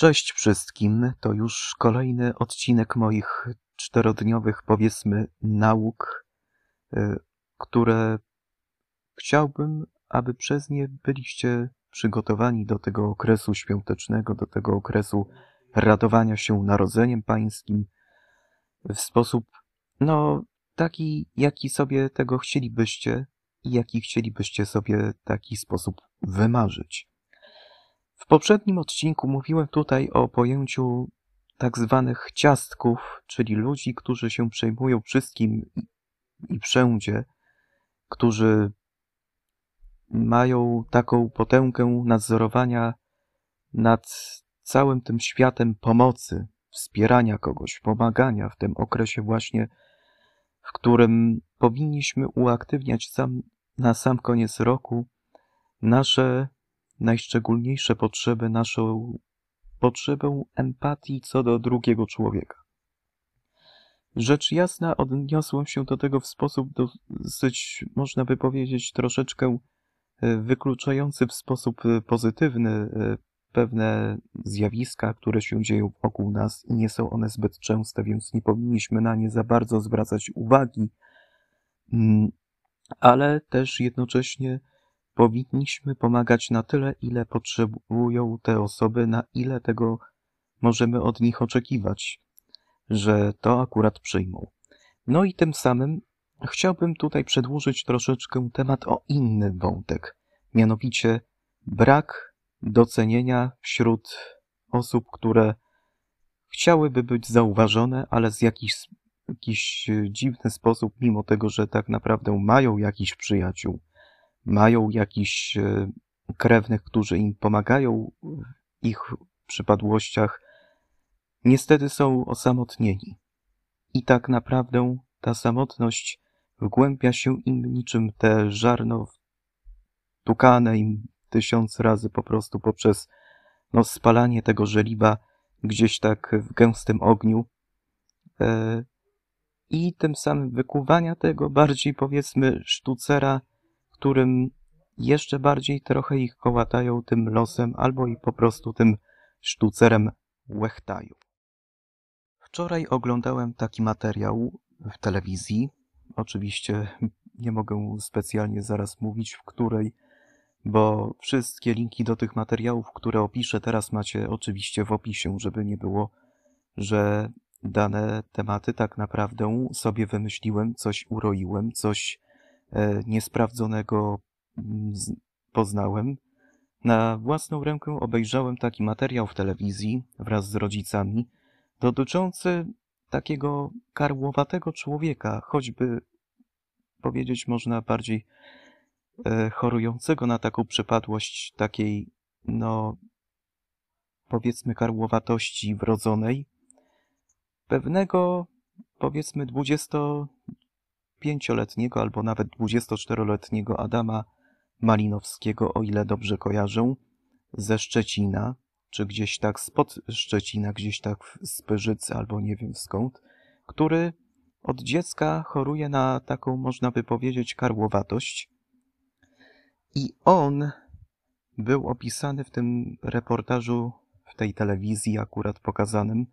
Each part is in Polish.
Cześć wszystkim, to już kolejny odcinek moich czterodniowych, powiedzmy, nauk, y, które chciałbym, aby przez nie byliście przygotowani do tego okresu świątecznego, do tego okresu radowania się Narodzeniem Pańskim w sposób, no, taki, jaki sobie tego chcielibyście i jaki chcielibyście sobie taki sposób wymarzyć. W poprzednim odcinku mówiłem tutaj o pojęciu tak zwanych ciastków, czyli ludzi, którzy się przejmują wszystkim i wszędzie, którzy mają taką potęgę nadzorowania nad całym tym światem pomocy, wspierania kogoś, pomagania w tym okresie właśnie, w którym powinniśmy uaktywniać sam, na sam koniec roku nasze najszczególniejsze potrzeby, naszą potrzebę empatii co do drugiego człowieka. Rzecz jasna, odniosłem się do tego w sposób dosyć, można by powiedzieć, troszeczkę e, wykluczający w sposób e, pozytywny e, pewne zjawiska, które się dzieją wokół nas i nie są one zbyt częste, więc nie powinniśmy na nie za bardzo zwracać uwagi, mm, ale też jednocześnie powinniśmy pomagać na tyle, ile potrzebują te osoby, na ile tego możemy od nich oczekiwać, że to akurat przyjmą. No i tym samym chciałbym tutaj przedłużyć troszeczkę temat o inny wątek, mianowicie brak docenienia wśród osób, które chciałyby być zauważone, ale z jakiś, jakiś dziwny sposób, mimo tego, że tak naprawdę mają jakiś przyjaciół, mają jakichś e, krewnych, którzy im pomagają w ich przypadłościach, niestety są osamotnieni. I tak naprawdę ta samotność wgłębia się im niczym te żarno tukane im tysiąc razy po prostu poprzez no, spalanie tego żeliwa gdzieś tak w gęstym ogniu e, i tym samym wykuwania tego bardziej powiedzmy sztucera którym jeszcze bardziej trochę ich kołatają tym losem albo i po prostu tym sztucerem łechtają. Wczoraj oglądałem taki materiał w telewizji. Oczywiście nie mogę specjalnie zaraz mówić, w której, bo wszystkie linki do tych materiałów, które opiszę teraz macie oczywiście w opisie, żeby nie było, że dane tematy tak naprawdę sobie wymyśliłem, coś uroiłem, coś niesprawdzonego mm, poznałem. Na własną rękę obejrzałem taki materiał w telewizji wraz z rodzicami dotyczący takiego karłowatego człowieka, choćby powiedzieć można bardziej e, chorującego na taką przypadłość takiej, no powiedzmy karłowatości wrodzonej, pewnego powiedzmy dwudziesto pięcioletniego albo nawet dwudziestoczteroletniego Adama Malinowskiego, o ile dobrze kojarzę, ze Szczecina, czy gdzieś tak spod Szczecina, gdzieś tak z Pyrzycy albo nie wiem skąd, który od dziecka choruje na taką, można by powiedzieć, karłowatość. I on był opisany w tym reportażu, w tej telewizji akurat pokazanym,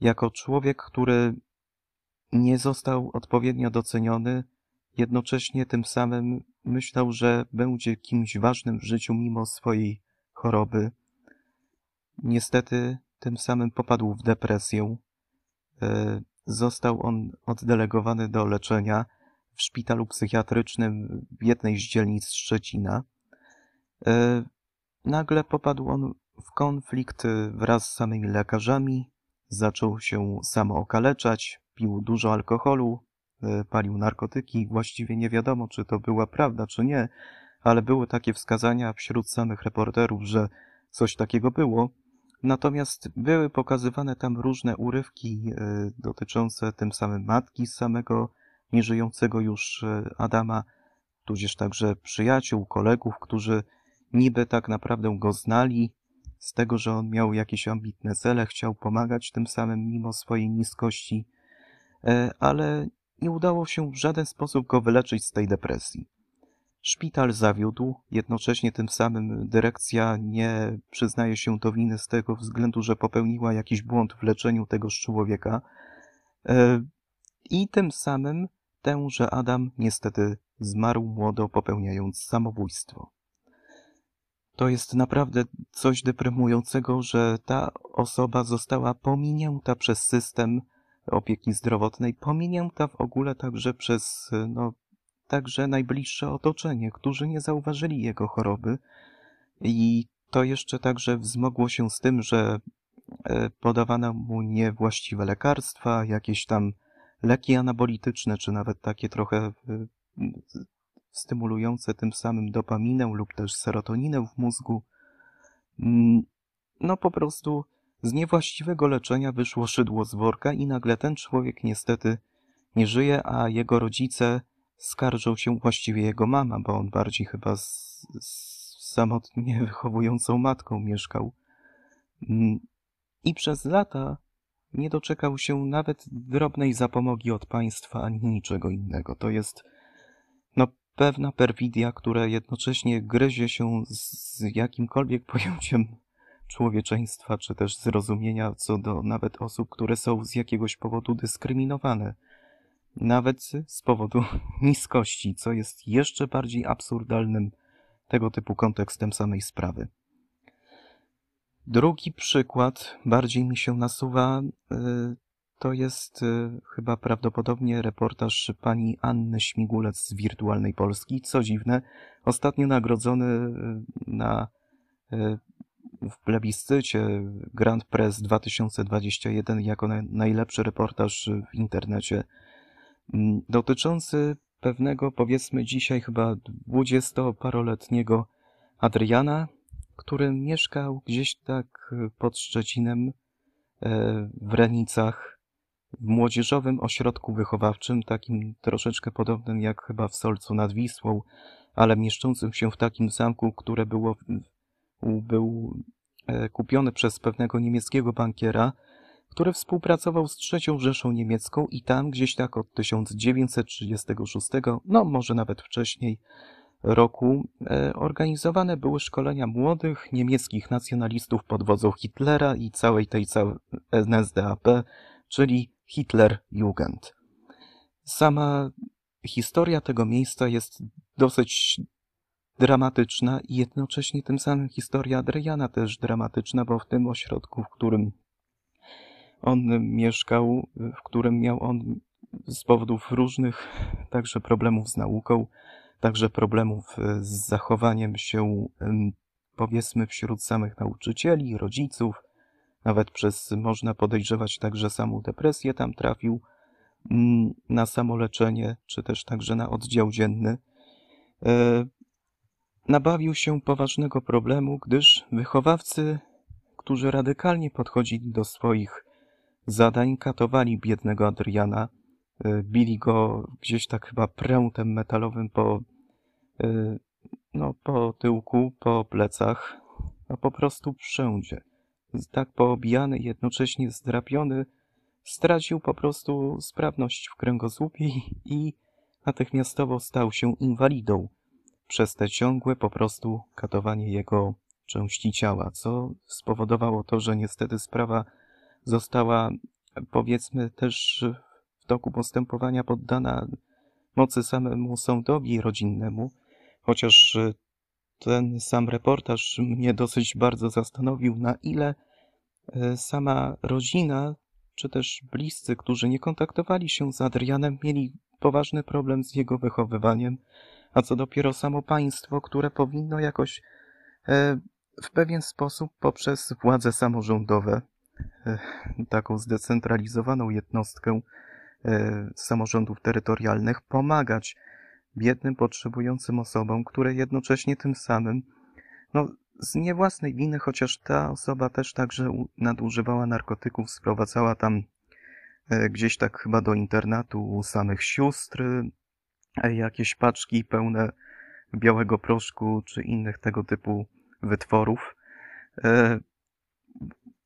jako człowiek, który nie został odpowiednio doceniony, jednocześnie tym samym myślał, że będzie kimś ważnym w życiu mimo swojej choroby. Niestety tym samym popadł w depresję. E, został on oddelegowany do leczenia w szpitalu psychiatrycznym w jednej z dzielnic Szczecina. E, nagle popadł on w konflikt wraz z samymi lekarzami, zaczął się samookaleczać, pił dużo alkoholu, e, palił narkotyki. Właściwie nie wiadomo, czy to była prawda, czy nie, ale były takie wskazania wśród samych reporterów, że coś takiego było. Natomiast były pokazywane tam różne urywki e, dotyczące tym samym matki samego nieżyjącego już e, Adama, tudzież także przyjaciół, kolegów, którzy niby tak naprawdę go znali, z tego, że on miał jakieś ambitne cele, chciał pomagać tym samym mimo swojej niskości. E, ale nie udało się w żaden sposób go wyleczyć z tej depresji. Szpital zawiódł, jednocześnie tym samym dyrekcja nie przyznaje się do winy z tego względu, że popełniła jakiś błąd w leczeniu tegoż człowieka. E, I tym samym tenże Adam niestety zmarł młodo, popełniając samobójstwo. To jest naprawdę coś deprymującego, że ta osoba została pominięta przez system opieki zdrowotnej, pominięta w ogóle także przez no, także najbliższe otoczenie, którzy nie zauważyli jego choroby. I to jeszcze także wzmogło się z tym, że e, podawano mu niewłaściwe lekarstwa, jakieś tam leki anabolityczne, czy nawet takie trochę e, stymulujące tym samym dopaminę lub też serotoninę w mózgu. Mm, no po prostu z niewłaściwego leczenia wyszło szydło z worka i nagle ten człowiek niestety nie żyje, a jego rodzice skarżą się właściwie jego mama, bo on bardziej chyba z, z samotnie wychowującą matką mieszkał. Mm, I przez lata nie doczekał się nawet drobnej zapomogi od państwa ani niczego innego. To jest no, pewna perfidia, która jednocześnie gryzie się z jakimkolwiek pojęciem człowieczeństwa, czy też zrozumienia co do nawet osób, które są z jakiegoś powodu dyskryminowane nawet z powodu niskości, co jest jeszcze bardziej absurdalnym tego typu kontekstem samej sprawy. Drugi przykład, bardziej mi się nasuwa, y, to jest y, chyba prawdopodobnie reportaż pani Anny Śmigulec z Wirtualnej Polski. Co dziwne, ostatnio nagrodzony y, na w plebiscycie Grand Press 2021 jako najlepszy reportaż w internecie. Mm, dotyczący pewnego, powiedzmy dzisiaj chyba dwudziestoparoletniego Adriana, który mieszkał gdzieś tak pod Szczecinem e, w Renicach, w młodzieżowym ośrodku wychowawczym, takim troszeczkę podobnym jak chyba w Solcu nad Wisłą, ale mieszczącym się w takim zamku, które było, był e, kupiony przez pewnego niemieckiego bankiera, który współpracował z trzecią Rzeszą Niemiecką i tam gdzieś tak od 1936, no może nawet wcześniej, roku e, organizowane były szkolenia młodych niemieckich nacjonalistów pod wodzą Hitlera i całej tej całej NSDAP, czyli Hitlerjugend. Sama historia tego miejsca jest dosyć dramatyczna i jednocześnie tym samym historia Adriana też dramatyczna, bo w tym ośrodku, w którym on mieszkał, w którym miał on z powodów różnych także problemów z nauką, także problemów z zachowaniem się, powiedzmy, wśród samych nauczycieli, rodziców, nawet przez, można podejrzewać, także samą depresję tam trafił mm, na samoleczenie, czy też także na oddział dzienny. E, nabawił się poważnego problemu, gdyż wychowawcy, którzy radykalnie podchodzili do swoich zadań katowali biednego Adriana, y, bili go gdzieś tak chyba prętem metalowym po, y, no, po tyłku, po plecach, a po prostu wszędzie. Tak poobijany, jednocześnie zdrapiony, stracił po prostu sprawność w kręgosłupie i natychmiastowo stał się inwalidą przez te ciągłe po prostu katowanie jego części ciała, co spowodowało to, że niestety sprawa została, powiedzmy, też w toku postępowania poddana mocy samemu sądowi rodzinnemu, chociaż ten sam reportaż mnie dosyć bardzo zastanowił, na ile e, sama rodzina, czy też bliscy, którzy nie kontaktowali się z Adrianem, mieli poważny problem z jego wychowywaniem, a co dopiero samo państwo, które powinno jakoś e, w pewien sposób poprzez władze samorządowe E, taką zdecentralizowaną jednostkę e, samorządów terytorialnych pomagać biednym, potrzebującym osobom, które jednocześnie tym samym, no z niewłasnej winy, chociaż ta osoba też także nadużywała narkotyków, sprowadzała tam e, gdzieś tak chyba do internatu samych sióstr jakieś paczki pełne białego proszku czy innych tego typu wytworów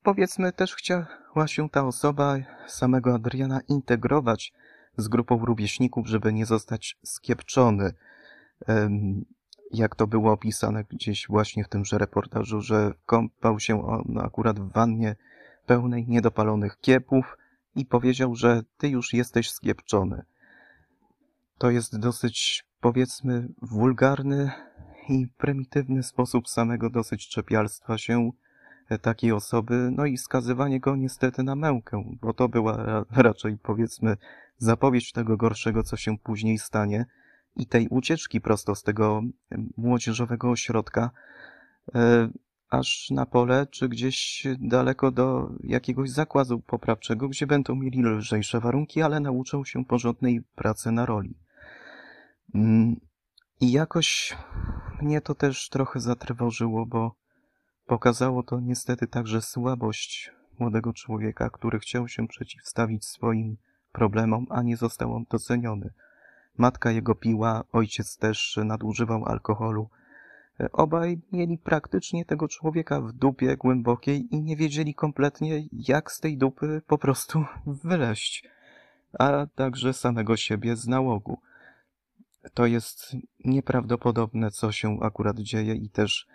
powiedzmy też chciała się ta osoba samego Adriana integrować z grupą rówieśników, żeby nie zostać skiepczony. jak to było opisane gdzieś właśnie w tymże reportażu, że kąpał się on akurat w wannie pełnej niedopalonych kiepów i powiedział, że ty już jesteś skiepczony. To jest dosyć, powiedzmy, wulgarny i prymitywny sposób samego dosyć czepialstwa się takiej osoby, no i skazywanie go niestety na mękę, bo to była raczej, powiedzmy, zapowiedź tego gorszego, co się później stanie i tej ucieczki prosto z tego młodzieżowego ośrodka, e, aż na pole, czy gdzieś daleko do jakiegoś zakładu poprawczego, gdzie będą mieli lżejsze warunki, ale nauczą się porządnej pracy na roli. Mm, I jakoś mnie to też trochę zatrwożyło, bo pokazało to niestety także słabość młodego człowieka, który chciał się przeciwstawić swoim problemom, a nie został on doceniony. Matka jego piła, ojciec też nadużywał alkoholu. Obaj mieli praktycznie tego człowieka w dupie głębokiej i nie wiedzieli kompletnie, jak z tej dupy po prostu wyleść, a także samego siebie z nałogu. To jest nieprawdopodobne, co się akurat dzieje i też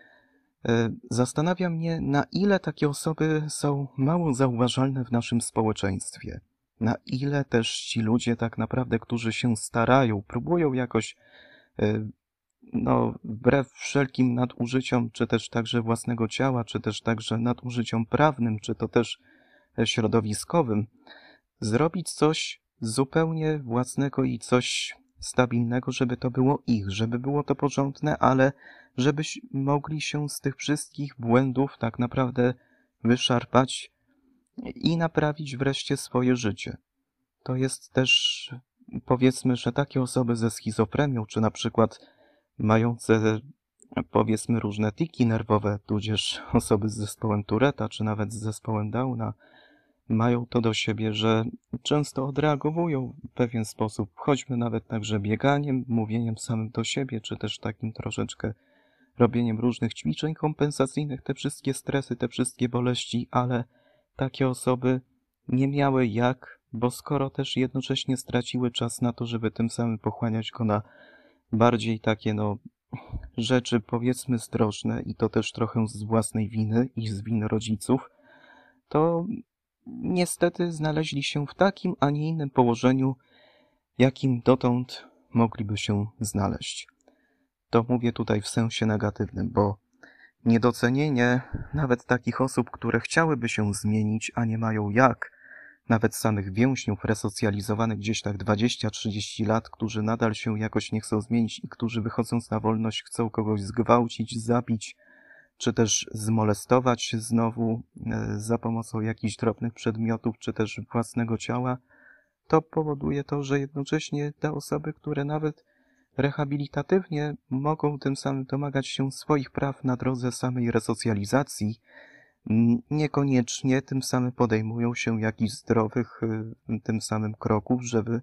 e, zastanawia mnie, na ile takie osoby są mało zauważalne w naszym społeczeństwie. Na ile też ci ludzie tak naprawdę, którzy się starają, próbują jakoś, e, no, wbrew wszelkim nadużyciom, czy też także własnego ciała, czy też także nadużyciom prawnym, czy to też e, środowiskowym, zrobić coś zupełnie własnego i coś stabilnego, żeby to było ich, żeby było to porządne, ale żeby mogli się z tych wszystkich błędów tak naprawdę wyszarpać, i naprawić wreszcie swoje życie. To jest też, powiedzmy, że takie osoby ze schizofrenią, czy na przykład mające, powiedzmy, różne tiki nerwowe, tudzież osoby z zespołem Tureta, czy nawet z zespołem Downa, mają to do siebie, że często odreagowują w pewien sposób, choćby nawet także bieganiem, mówieniem samym do siebie, czy też takim troszeczkę robieniem różnych ćwiczeń kompensacyjnych, te wszystkie stresy, te wszystkie boleści, ale takie osoby nie miały jak, bo skoro też jednocześnie straciły czas na to, żeby tym samym pochłaniać go na bardziej takie, no, rzeczy powiedzmy zdrożne i to też trochę z własnej winy i z winy rodziców, to niestety znaleźli się w takim, a nie innym położeniu, jakim dotąd mogliby się znaleźć. To mówię tutaj w sensie negatywnym, bo Niedocenienie nawet takich osób, które chciałyby się zmienić, a nie mają jak, nawet samych więźniów resocjalizowanych gdzieś tak 20-30 lat, którzy nadal się jakoś nie chcą zmienić i którzy wychodząc na wolność chcą kogoś zgwałcić, zabić, czy też zmolestować znowu e, za pomocą jakichś drobnych przedmiotów, czy też własnego ciała, to powoduje to, że jednocześnie te osoby, które nawet rehabilitatywnie mogą tym samym domagać się swoich praw na drodze samej resocjalizacji, niekoniecznie tym samym podejmują się jakichś zdrowych y, tym samym kroków, żeby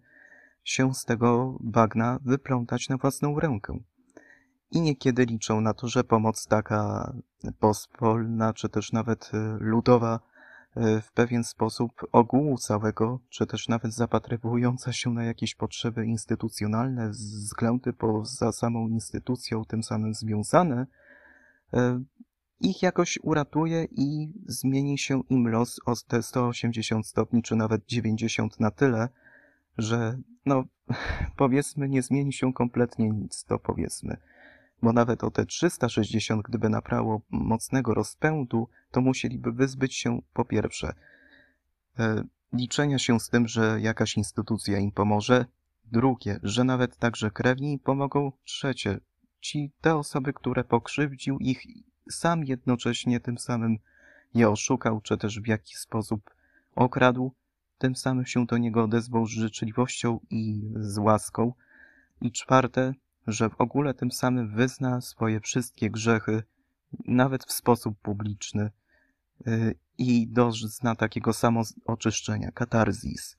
się z tego bagna wyplątać na własną rękę. I niekiedy liczą na to, że pomoc taka pospolna, czy też nawet y, ludowa E, w pewien sposób ogółu całego, czy też nawet zapatrywująca się na jakieś potrzeby instytucjonalne, względy poza samą instytucją, tym samym związane, e, ich jakoś uratuje i zmieni się im los o te 180 stopni, czy nawet 90 na tyle, że no powiedzmy nie zmieni się kompletnie nic, to powiedzmy bo nawet o te 360, gdyby nabrało mocnego rozpędu, to musieliby wyzbyć się po pierwsze e, liczenia się z tym, że jakaś instytucja im pomoże, drugie, że nawet także krewni im pomogą, trzecie, ci te osoby, które pokrzywdził ich sam jednocześnie tym samym je oszukał, czy też w jakiś sposób okradł, tym samym się do niego odezwał z życzliwością i z łaską. I czwarte, że w ogóle tym samym wyzna swoje wszystkie grzechy, nawet w sposób publiczny y, i dozna takiego samo oczyszczenia, katarzis.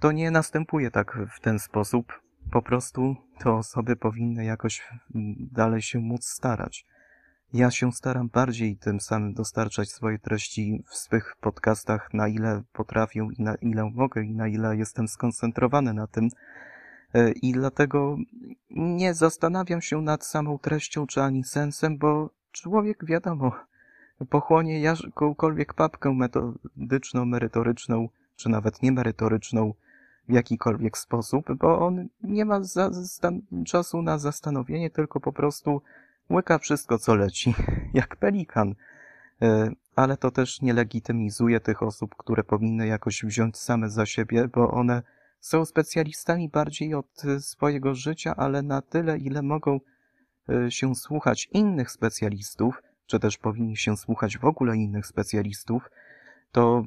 To nie następuje tak w ten sposób, po prostu te osoby powinny jakoś dalej się móc starać. Ja się staram bardziej tym samym dostarczać swoje treści w swych podcastach, na ile potrafię i na ile mogę i na ile jestem skoncentrowany na tym, I dlatego nie zastanawiam się nad samą treścią czy ani sensem, bo człowiek, wiadomo, pochłonie jakąkolwiek papkę metodyczną, merytoryczną, czy nawet niemerytoryczną w jakikolwiek sposób, bo on nie ma za, czasu na zastanowienie, tylko po prostu łyka wszystko, co leci, jak pelikan. E, ale to też nie legitymizuje tych osób, które powinny jakoś wziąć same za siebie, bo one są specjalistami bardziej od swojego życia, ale na tyle, ile mogą e, się słuchać innych specjalistów, czy też powinni się słuchać w ogóle innych specjalistów, to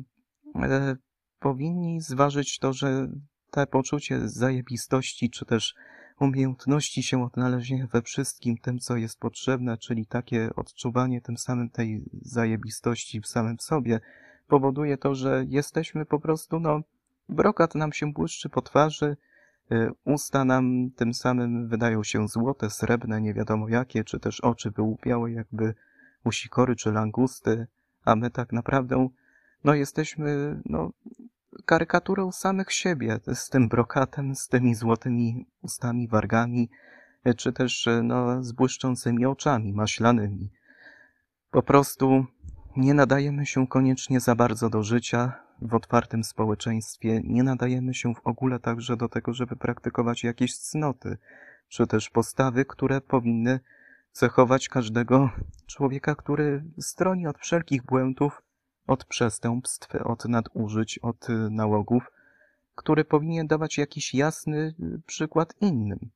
e, powinni zważyć to, że te poczucie zajebistości, czy też umiejętności się odnalezienia we wszystkim tym, co jest potrzebne, czyli takie odczuwanie tym samym tej zajebistości w samym sobie, powoduje to, że jesteśmy po prostu, no, brokat nam się błyszczy po twarzy, y, usta nam tym samym wydają się złote, srebrne, nie wiadomo jakie, czy też oczy wyłupiałe jakby u sikory czy langusty, a my tak naprawdę, no, jesteśmy, no, karykaturą samych siebie, z tym brokatem, z tymi złotymi ustami, wargami, czy też no, z błyszczącymi oczami maślanymi. Po prostu nie nadajemy się koniecznie za bardzo do życia w otwartym społeczeństwie, nie nadajemy się w ogóle także do tego, żeby praktykować jakieś cnoty, czy też postawy, które powinny cechować każdego człowieka, który stroni od wszelkich błędów, od przestępstw, od nadużyć, od nałogów, który powinien dawać jakiś jasny przykład innym.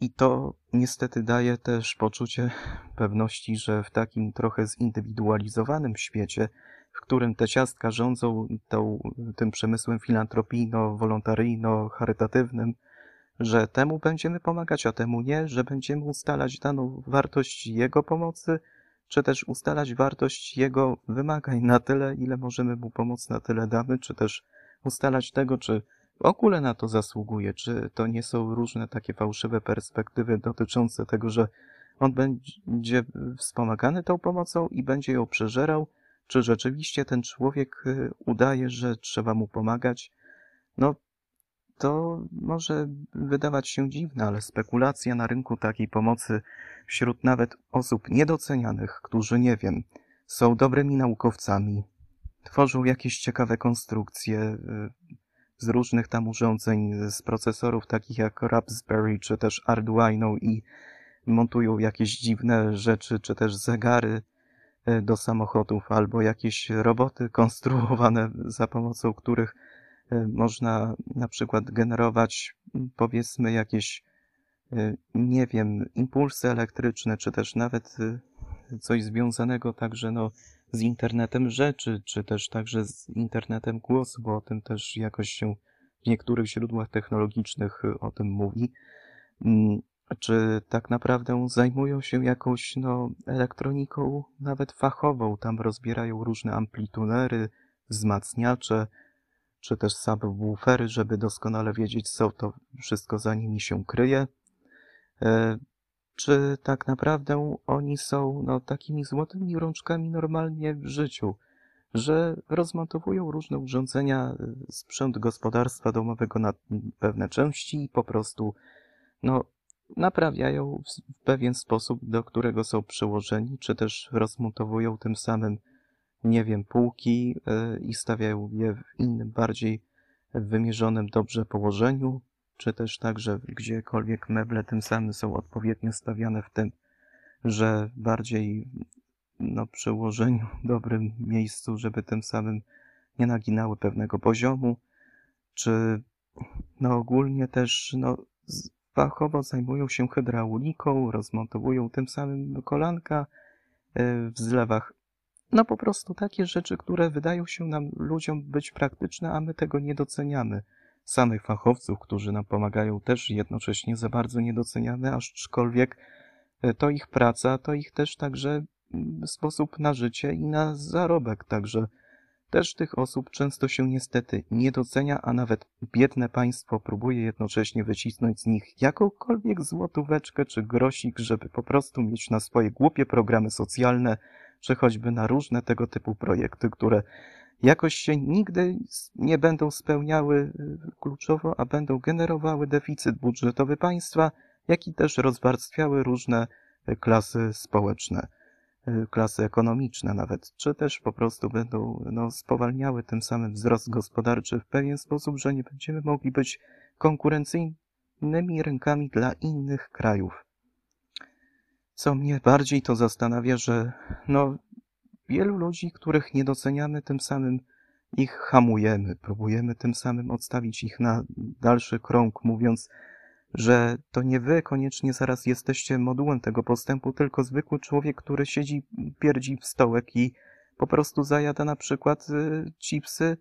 I to niestety daje też poczucie pewności, że w takim trochę zindywidualizowanym świecie, w którym te ciastka rządzą tą, tym przemysłem filantropijno-wolontaryjno-charytatywnym, że temu będziemy pomagać, a temu nie, że będziemy ustalać daną wartość jego pomocy, czy też ustalać wartość jego wymagań na tyle, ile możemy mu pomóc, na tyle damy, czy też ustalać tego, czy w ogóle na to zasługuje, czy to nie są różne takie fałszywe perspektywy dotyczące tego, że on będzie wspomagany tą pomocą i będzie ją przeżerał, czy rzeczywiście ten człowiek y, udaje, że trzeba mu pomagać. No, to może wydawać się dziwne, ale spekulacja na rynku takiej pomocy wśród nawet osób niedocenianych, którzy, nie wiem, są dobrymi naukowcami, tworzą jakieś ciekawe konstrukcje y, z różnych tam urządzeń, z procesorów takich jak Raspberry czy też Arduino i montują jakieś dziwne rzeczy, czy też zegary do samochodów, albo jakieś roboty konstruowane za pomocą których y, można na przykład generować powiedzmy jakieś Y, nie wiem, impulsy elektryczne, czy też nawet coś związanego także no, z internetem rzeczy, czy też także z internetem głosu, bo o tym też jakoś się w niektórych źródłach technologicznych o tym mówi. Czy tak naprawdę zajmują się jakąś no, elektroniką nawet fachową, tam rozbierają różne amplitunery, wzmacniacze, czy też subwoofery, żeby doskonale wiedzieć, co to wszystko za nimi się kryje. E, czy tak naprawdę oni są no, takimi złotymi rączkami normalnie w życiu, że rozmontowują różne urządzenia, e, sprzęt gospodarstwa domowego na pewne części i po prostu no, naprawiają w pewien sposób, do którego są przyłożeni, czy też rozmontowują tym samym, nie wiem, półki e, i stawiają je w innym, bardziej wymierzonym dobrze położeniu, czy też tak, że gdziekolwiek meble tym samym są odpowiednio stawiane w tym, że bardziej no, przy ułożeniu dobrym miejscu, żeby tym samym nie naginały pewnego poziomu, czy no ogólnie też no, fachowo zajmują się hydrauliką, rozmontowują tym samym kolanka e, w zlewach. No po prostu takie rzeczy, które wydają się nam ludziom być praktyczne, a my tego nie doceniamy samych fachowców, którzy nam pomagają, też jednocześnie za bardzo niedoceniane, aczkolwiek e, to ich praca, to ich też także mm, sposób na życie i na zarobek, także też tych osób często się niestety nie docenia, a nawet biedne państwo próbuje jednocześnie wycisnąć z nich jakąkolwiek złotóweczkę czy grosik, żeby po prostu mieć na swoje głupie programy socjalne, czy choćby na różne tego typu projekty, które jakoś się nigdy nie będą spełniały y, kluczowo, a będą generowały deficyt budżetowy państwa, jak i też rozwarstwiały różne y, klasy społeczne, klasy ekonomiczne nawet, czy też po prostu będą no, spowalniały tym samym wzrost gospodarczy w pewien sposób, że nie będziemy mogli być konkurencyjnymi rynkami dla innych krajów. Co mnie bardziej to zastanawia, że no, wielu ludzi, których nie doceniamy, tym samym ich hamujemy, próbujemy tym samym odstawić ich na dalszy krąg, mówiąc, że to nie wy koniecznie zaraz jesteście modułem tego postępu, tylko zwykły człowiek, który siedzi, pierdzi w stołek i po prostu zajada na przykład y, chipsy,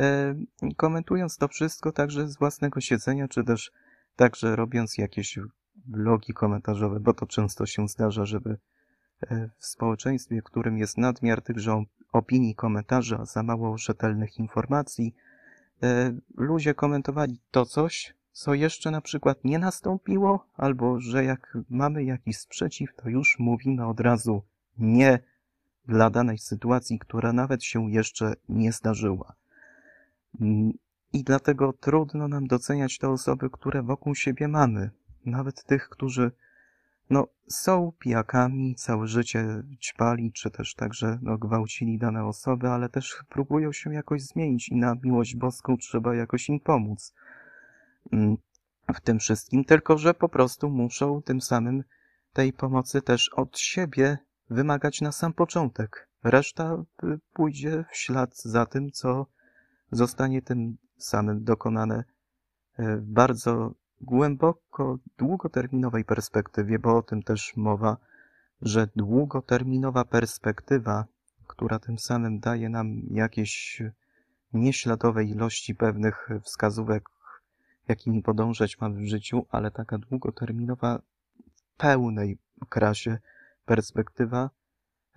y, komentując to wszystko także z własnego siedzenia, czy też także robiąc jakieś blogi komentarzowe, bo to często się zdarza, żeby e, w społeczeństwie, w którym jest nadmiar tychże opinii, komentarzy, a za mało rzetelnych informacji, e, ludzie komentowali to coś, co jeszcze na przykład nie nastąpiło, albo że jak mamy jakiś sprzeciw, to już mówimy od razu nie dla danej sytuacji, która nawet się jeszcze nie zdarzyła. Mm, I dlatego trudno nam doceniać te osoby, które wokół siebie mamy, nawet tych, którzy no, są pijakami, całe życie ćpali, czy też także no, gwałcili dane osoby, ale też próbują się jakoś zmienić i na miłość boską trzeba jakoś im pomóc w tym wszystkim, tylko że po prostu muszą tym samym tej pomocy też od siebie wymagać na sam początek. Reszta y, pójdzie w ślad za tym, co zostanie tym samym dokonane y, w bardzo głęboko długoterminowej perspektywie, bo o tym też mowa, że długoterminowa perspektywa, która tym samym daje nam jakieś nieśladowe ilości pewnych wskazówek, jakimi podążać mamy w życiu, ale taka długoterminowa, pełnej krasie perspektywa,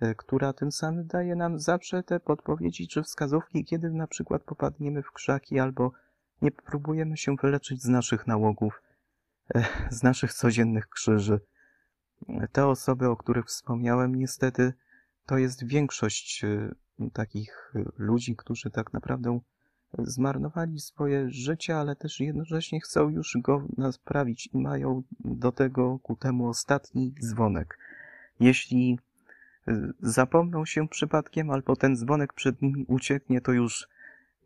e, która tym samym daje nam zawsze te podpowiedzi czy wskazówki, kiedy na przykład popadniemy w krzaki albo nie próbujemy się wyleczyć z naszych nałogów, z naszych codziennych krzyży. Te osoby, o których wspomniałem, niestety to jest większość e, takich ludzi, którzy tak naprawdę zmarnowali swoje życie, ale też jednocześnie chcą już go naprawić i mają do tego ku temu ostatni dzwonek. Jeśli e, zapomną się przypadkiem, albo ten dzwonek przed nimi ucieknie, to już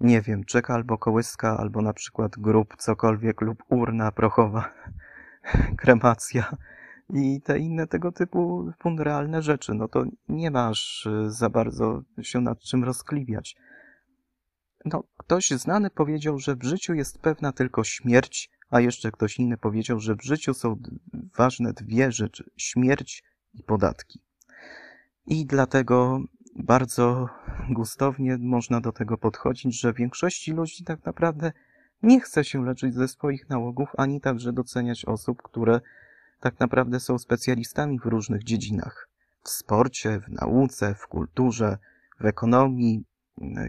nie wiem, czeka albo kołyska, albo na przykład grób, cokolwiek, lub urna prochowa, kremacja i te inne tego typu funeralne rzeczy. No to nie masz y, za bardzo się nad czym rozkliwiać. No, ktoś znany powiedział, że w życiu jest pewna tylko śmierć, a jeszcze ktoś inny powiedział, że w życiu są ważne dwie rzeczy: śmierć i podatki. I dlatego bardzo gustownie można do tego podchodzić, że większości ludzi tak naprawdę nie chce się leczyć ze swoich nałogów, ani także doceniać osób, które tak naprawdę są specjalistami w różnych dziedzinach. W sporcie, w nauce, w kulturze, w ekonomii,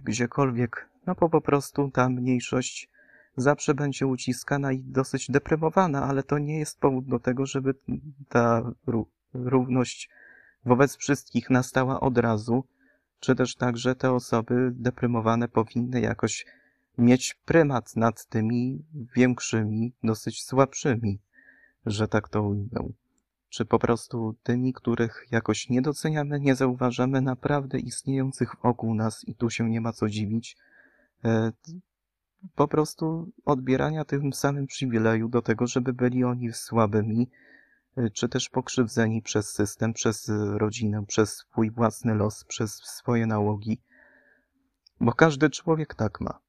gdziekolwiek, no bo po prostu ta mniejszość zawsze będzie uciskana i dosyć deprymowana, ale to nie jest powód do tego, żeby ta równość wobec wszystkich nastała od razu, czy też także te osoby deprymowane powinny jakoś mieć prymat nad tymi większymi, dosyć słabszymi, że tak to ujmę. Czy po prostu tymi, których jakoś nie doceniamy, nie zauważamy naprawdę istniejących wokół nas i tu się nie ma co dziwić, po prostu odbierania tym samym przywileju do tego, żeby byli oni słabymi, Y, czy też pokrzywdzeni przez system, przez rodzinę, przez swój własny los, przez swoje nałogi. Bo każdy człowiek tak ma.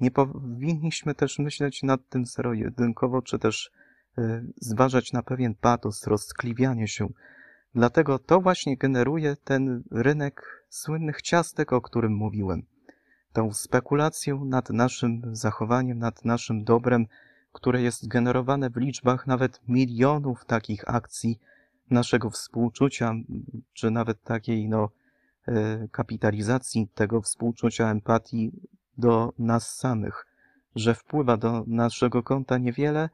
Nie powinniśmy też myśleć nad tym zero-jedynkowo, czy też y, zważać na pewien patos, rozkliwianie się. Dlatego to właśnie generuje ten rynek słynnych ciastek, o którym mówiłem. Tą spekulację nad naszym zachowaniem, nad naszym dobrem, które jest generowane w liczbach nawet milionów takich akcji naszego współczucia, czy nawet takiej no, e, kapitalizacji tego współczucia, empatii do nas samych, że wpływa do naszego konta niewiele,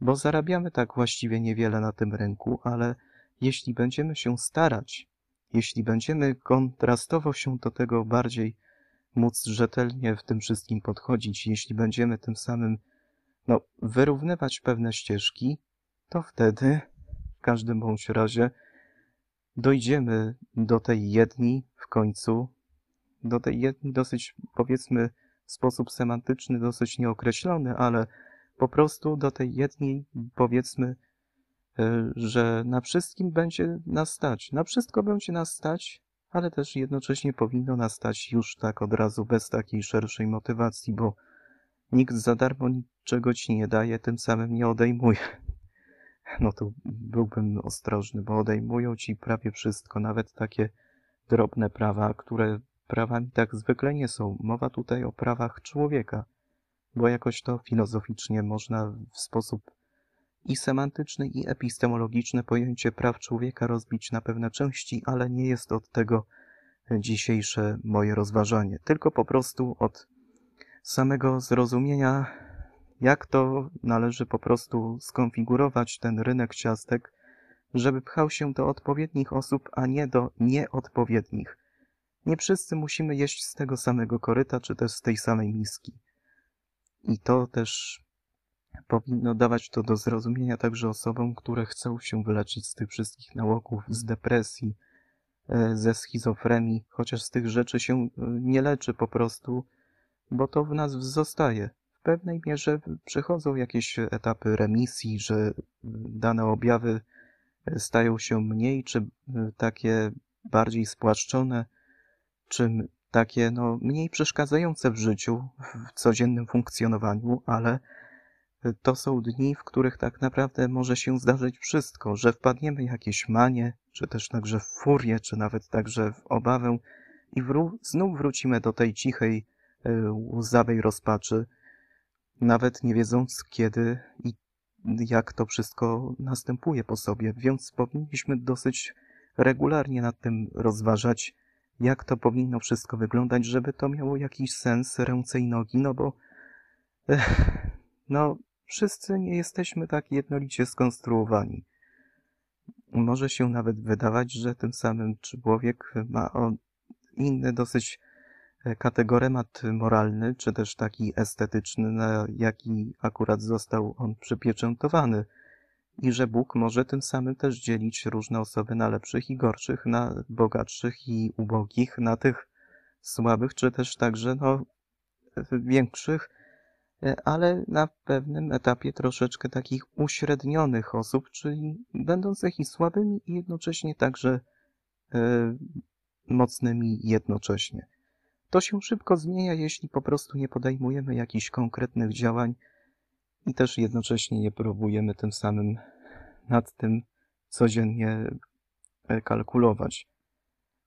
bo zarabiamy tak właściwie niewiele na tym rynku, ale jeśli będziemy się starać, jeśli będziemy kontrastowo się do tego bardziej móc rzetelnie w tym wszystkim podchodzić. Jeśli będziemy tym samym no, wyrównywać pewne ścieżki, to wtedy w każdym bądź razie dojdziemy do tej jedni w końcu, do tej jedni dosyć, powiedzmy, w sposób semantyczny, dosyć nieokreślony, ale po prostu do tej jednej, powiedzmy, e, że na wszystkim będzie nas stać. Na wszystko będzie nas stać, ale też jednocześnie powinno nas stać już tak od razu, bez takiej szerszej motywacji, bo nikt za darmo niczego ci nie daje, tym samym nie odejmuje. No to byłbym ostrożny, bo odejmują ci prawie wszystko, nawet takie drobne prawa, które prawami tak zwykle nie są. Mowa tutaj o prawach człowieka, bo jakoś to filozoficznie można w sposób i semantyczny, i epistemologiczny pojęcie praw człowieka rozbić na pewne części, ale nie jest od tego dzisiejsze moje rozważanie, tylko po prostu od samego zrozumienia, jak to należy po prostu skonfigurować ten rynek ciastek, żeby pchał się do odpowiednich osób, a nie do nieodpowiednich. Nie wszyscy musimy jeść z tego samego koryta, czy też z tej samej miski. I to też powinno dawać to do zrozumienia także osobom, które chcą się wyleczyć z tych wszystkich nałogów, z depresji, e, ze schizofrenii, chociaż z tych rzeczy się e, nie leczy po prostu, bo to w nas zostaje. W pewnej mierze przychodzą jakieś etapy remisji, że dane objawy e, stają się mniej, czy takie bardziej spłaszczone, czym takie no, mniej przeszkadzające w życiu, w codziennym funkcjonowaniu, ale to są dni, w których tak naprawdę może się zdarzyć wszystko, że wpadniemy w jakieś manie, czy też także w furię, czy nawet także w obawę i wró- znów wrócimy do tej cichej, e, łzawej rozpaczy, nawet nie wiedząc kiedy i jak to wszystko następuje po sobie, więc powinniśmy dosyć regularnie nad tym rozważać, jak to powinno wszystko wyglądać, żeby to miało jakiś sens, ręce i nogi, no bo ech, no wszyscy nie jesteśmy tak jednolicie skonstruowani. Może się nawet wydawać, że tym samym człowiek ma inny dosyć e, kategoremat moralny, czy też taki estetyczny, na jaki akurat został on przypieczętowany i że Bóg może tym samym też dzielić różne osoby na lepszych i gorszych, na bogatszych i ubogich, na tych słabych, czy też także no, większych, ale na pewnym etapie troszeczkę takich uśrednionych osób, czyli będących i słabymi i jednocześnie także e, mocnymi jednocześnie. To się szybko zmienia, jeśli po prostu nie podejmujemy jakichś konkretnych działań, i też jednocześnie nie próbujemy tym samym nad tym codziennie e, kalkulować.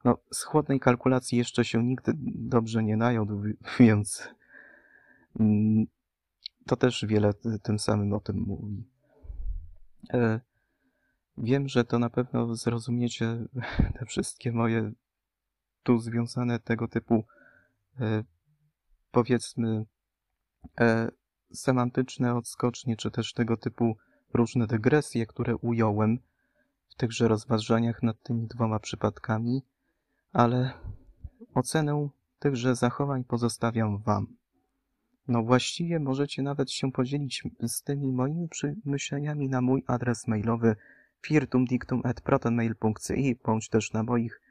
No, z chłodnej kalkulacji jeszcze się nigdy dobrze nie najadł, więc mm, to też wiele tym samym o tym mówi. E, wiem, że to na pewno zrozumiecie te wszystkie moje tu związane tego typu e, powiedzmy semantyczne odskocznie, czy też tego typu różne dygresje, które ująłem w tychże rozważaniach nad tymi dwoma przypadkami, ale ocenę tychże zachowań pozostawiam Wam. No właściwie możecie nawet się podzielić z tymi moimi przemyśleniami na mój adres mailowy firtumdictum.protonmail.ci bądź też na moich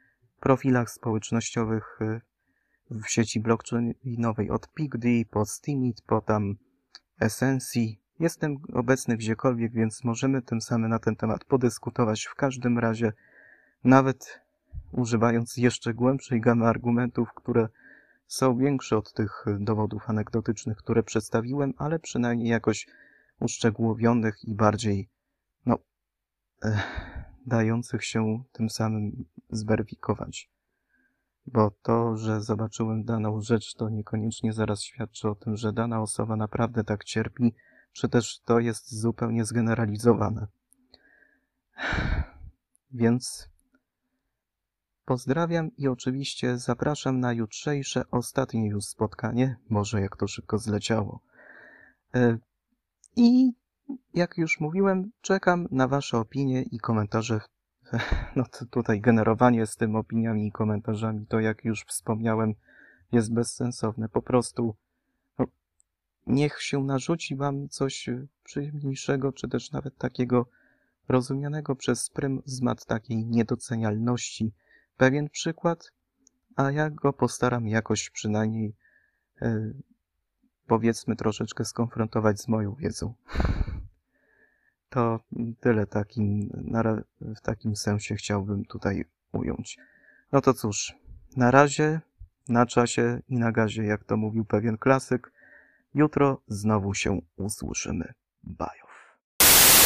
profilach społecznościowych y, w sieci blockchainowej od PigD, po Steemit, po tam esencji. Jestem obecny gdziekolwiek, więc możemy tym samym na ten temat podyskutować w każdym razie, nawet używając jeszcze głębszej gamy argumentów, które są większe od tych dowodów anegdotycznych, które przedstawiłem, ale przynajmniej jakoś uszczegółowionych i bardziej, no, eh, dających się tym samym zweryfikować bo to, że zobaczyłem daną rzecz, to niekoniecznie zaraz świadczy o tym, że dana osoba naprawdę tak cierpi, czy też to jest zupełnie zgeneralizowane. Więc pozdrawiam i oczywiście zapraszam na jutrzejsze, ostatnie już spotkanie, może jak to szybko zleciało. E, I jak już mówiłem, czekam na Wasze opinie i komentarze no to tutaj generowanie z tym opiniami i komentarzami, to jak już wspomniałem, jest bezsensowne. Po prostu no, niech się narzuci wam coś przyjemniejszego, czy też nawet takiego rozumianego przez pryzmat takiej niedocenialności. Pewien przykład, a ja go postaram jakoś przynajmniej e, powiedzmy troszeczkę skonfrontować z moją wiedzą. To tyle takim, w takim sensie chciałbym tutaj ująć. No to cóż, na razie, na czasie i na gazie, jak to mówił pewien klasyk. Jutro znowu się usłyszymy. Bajo.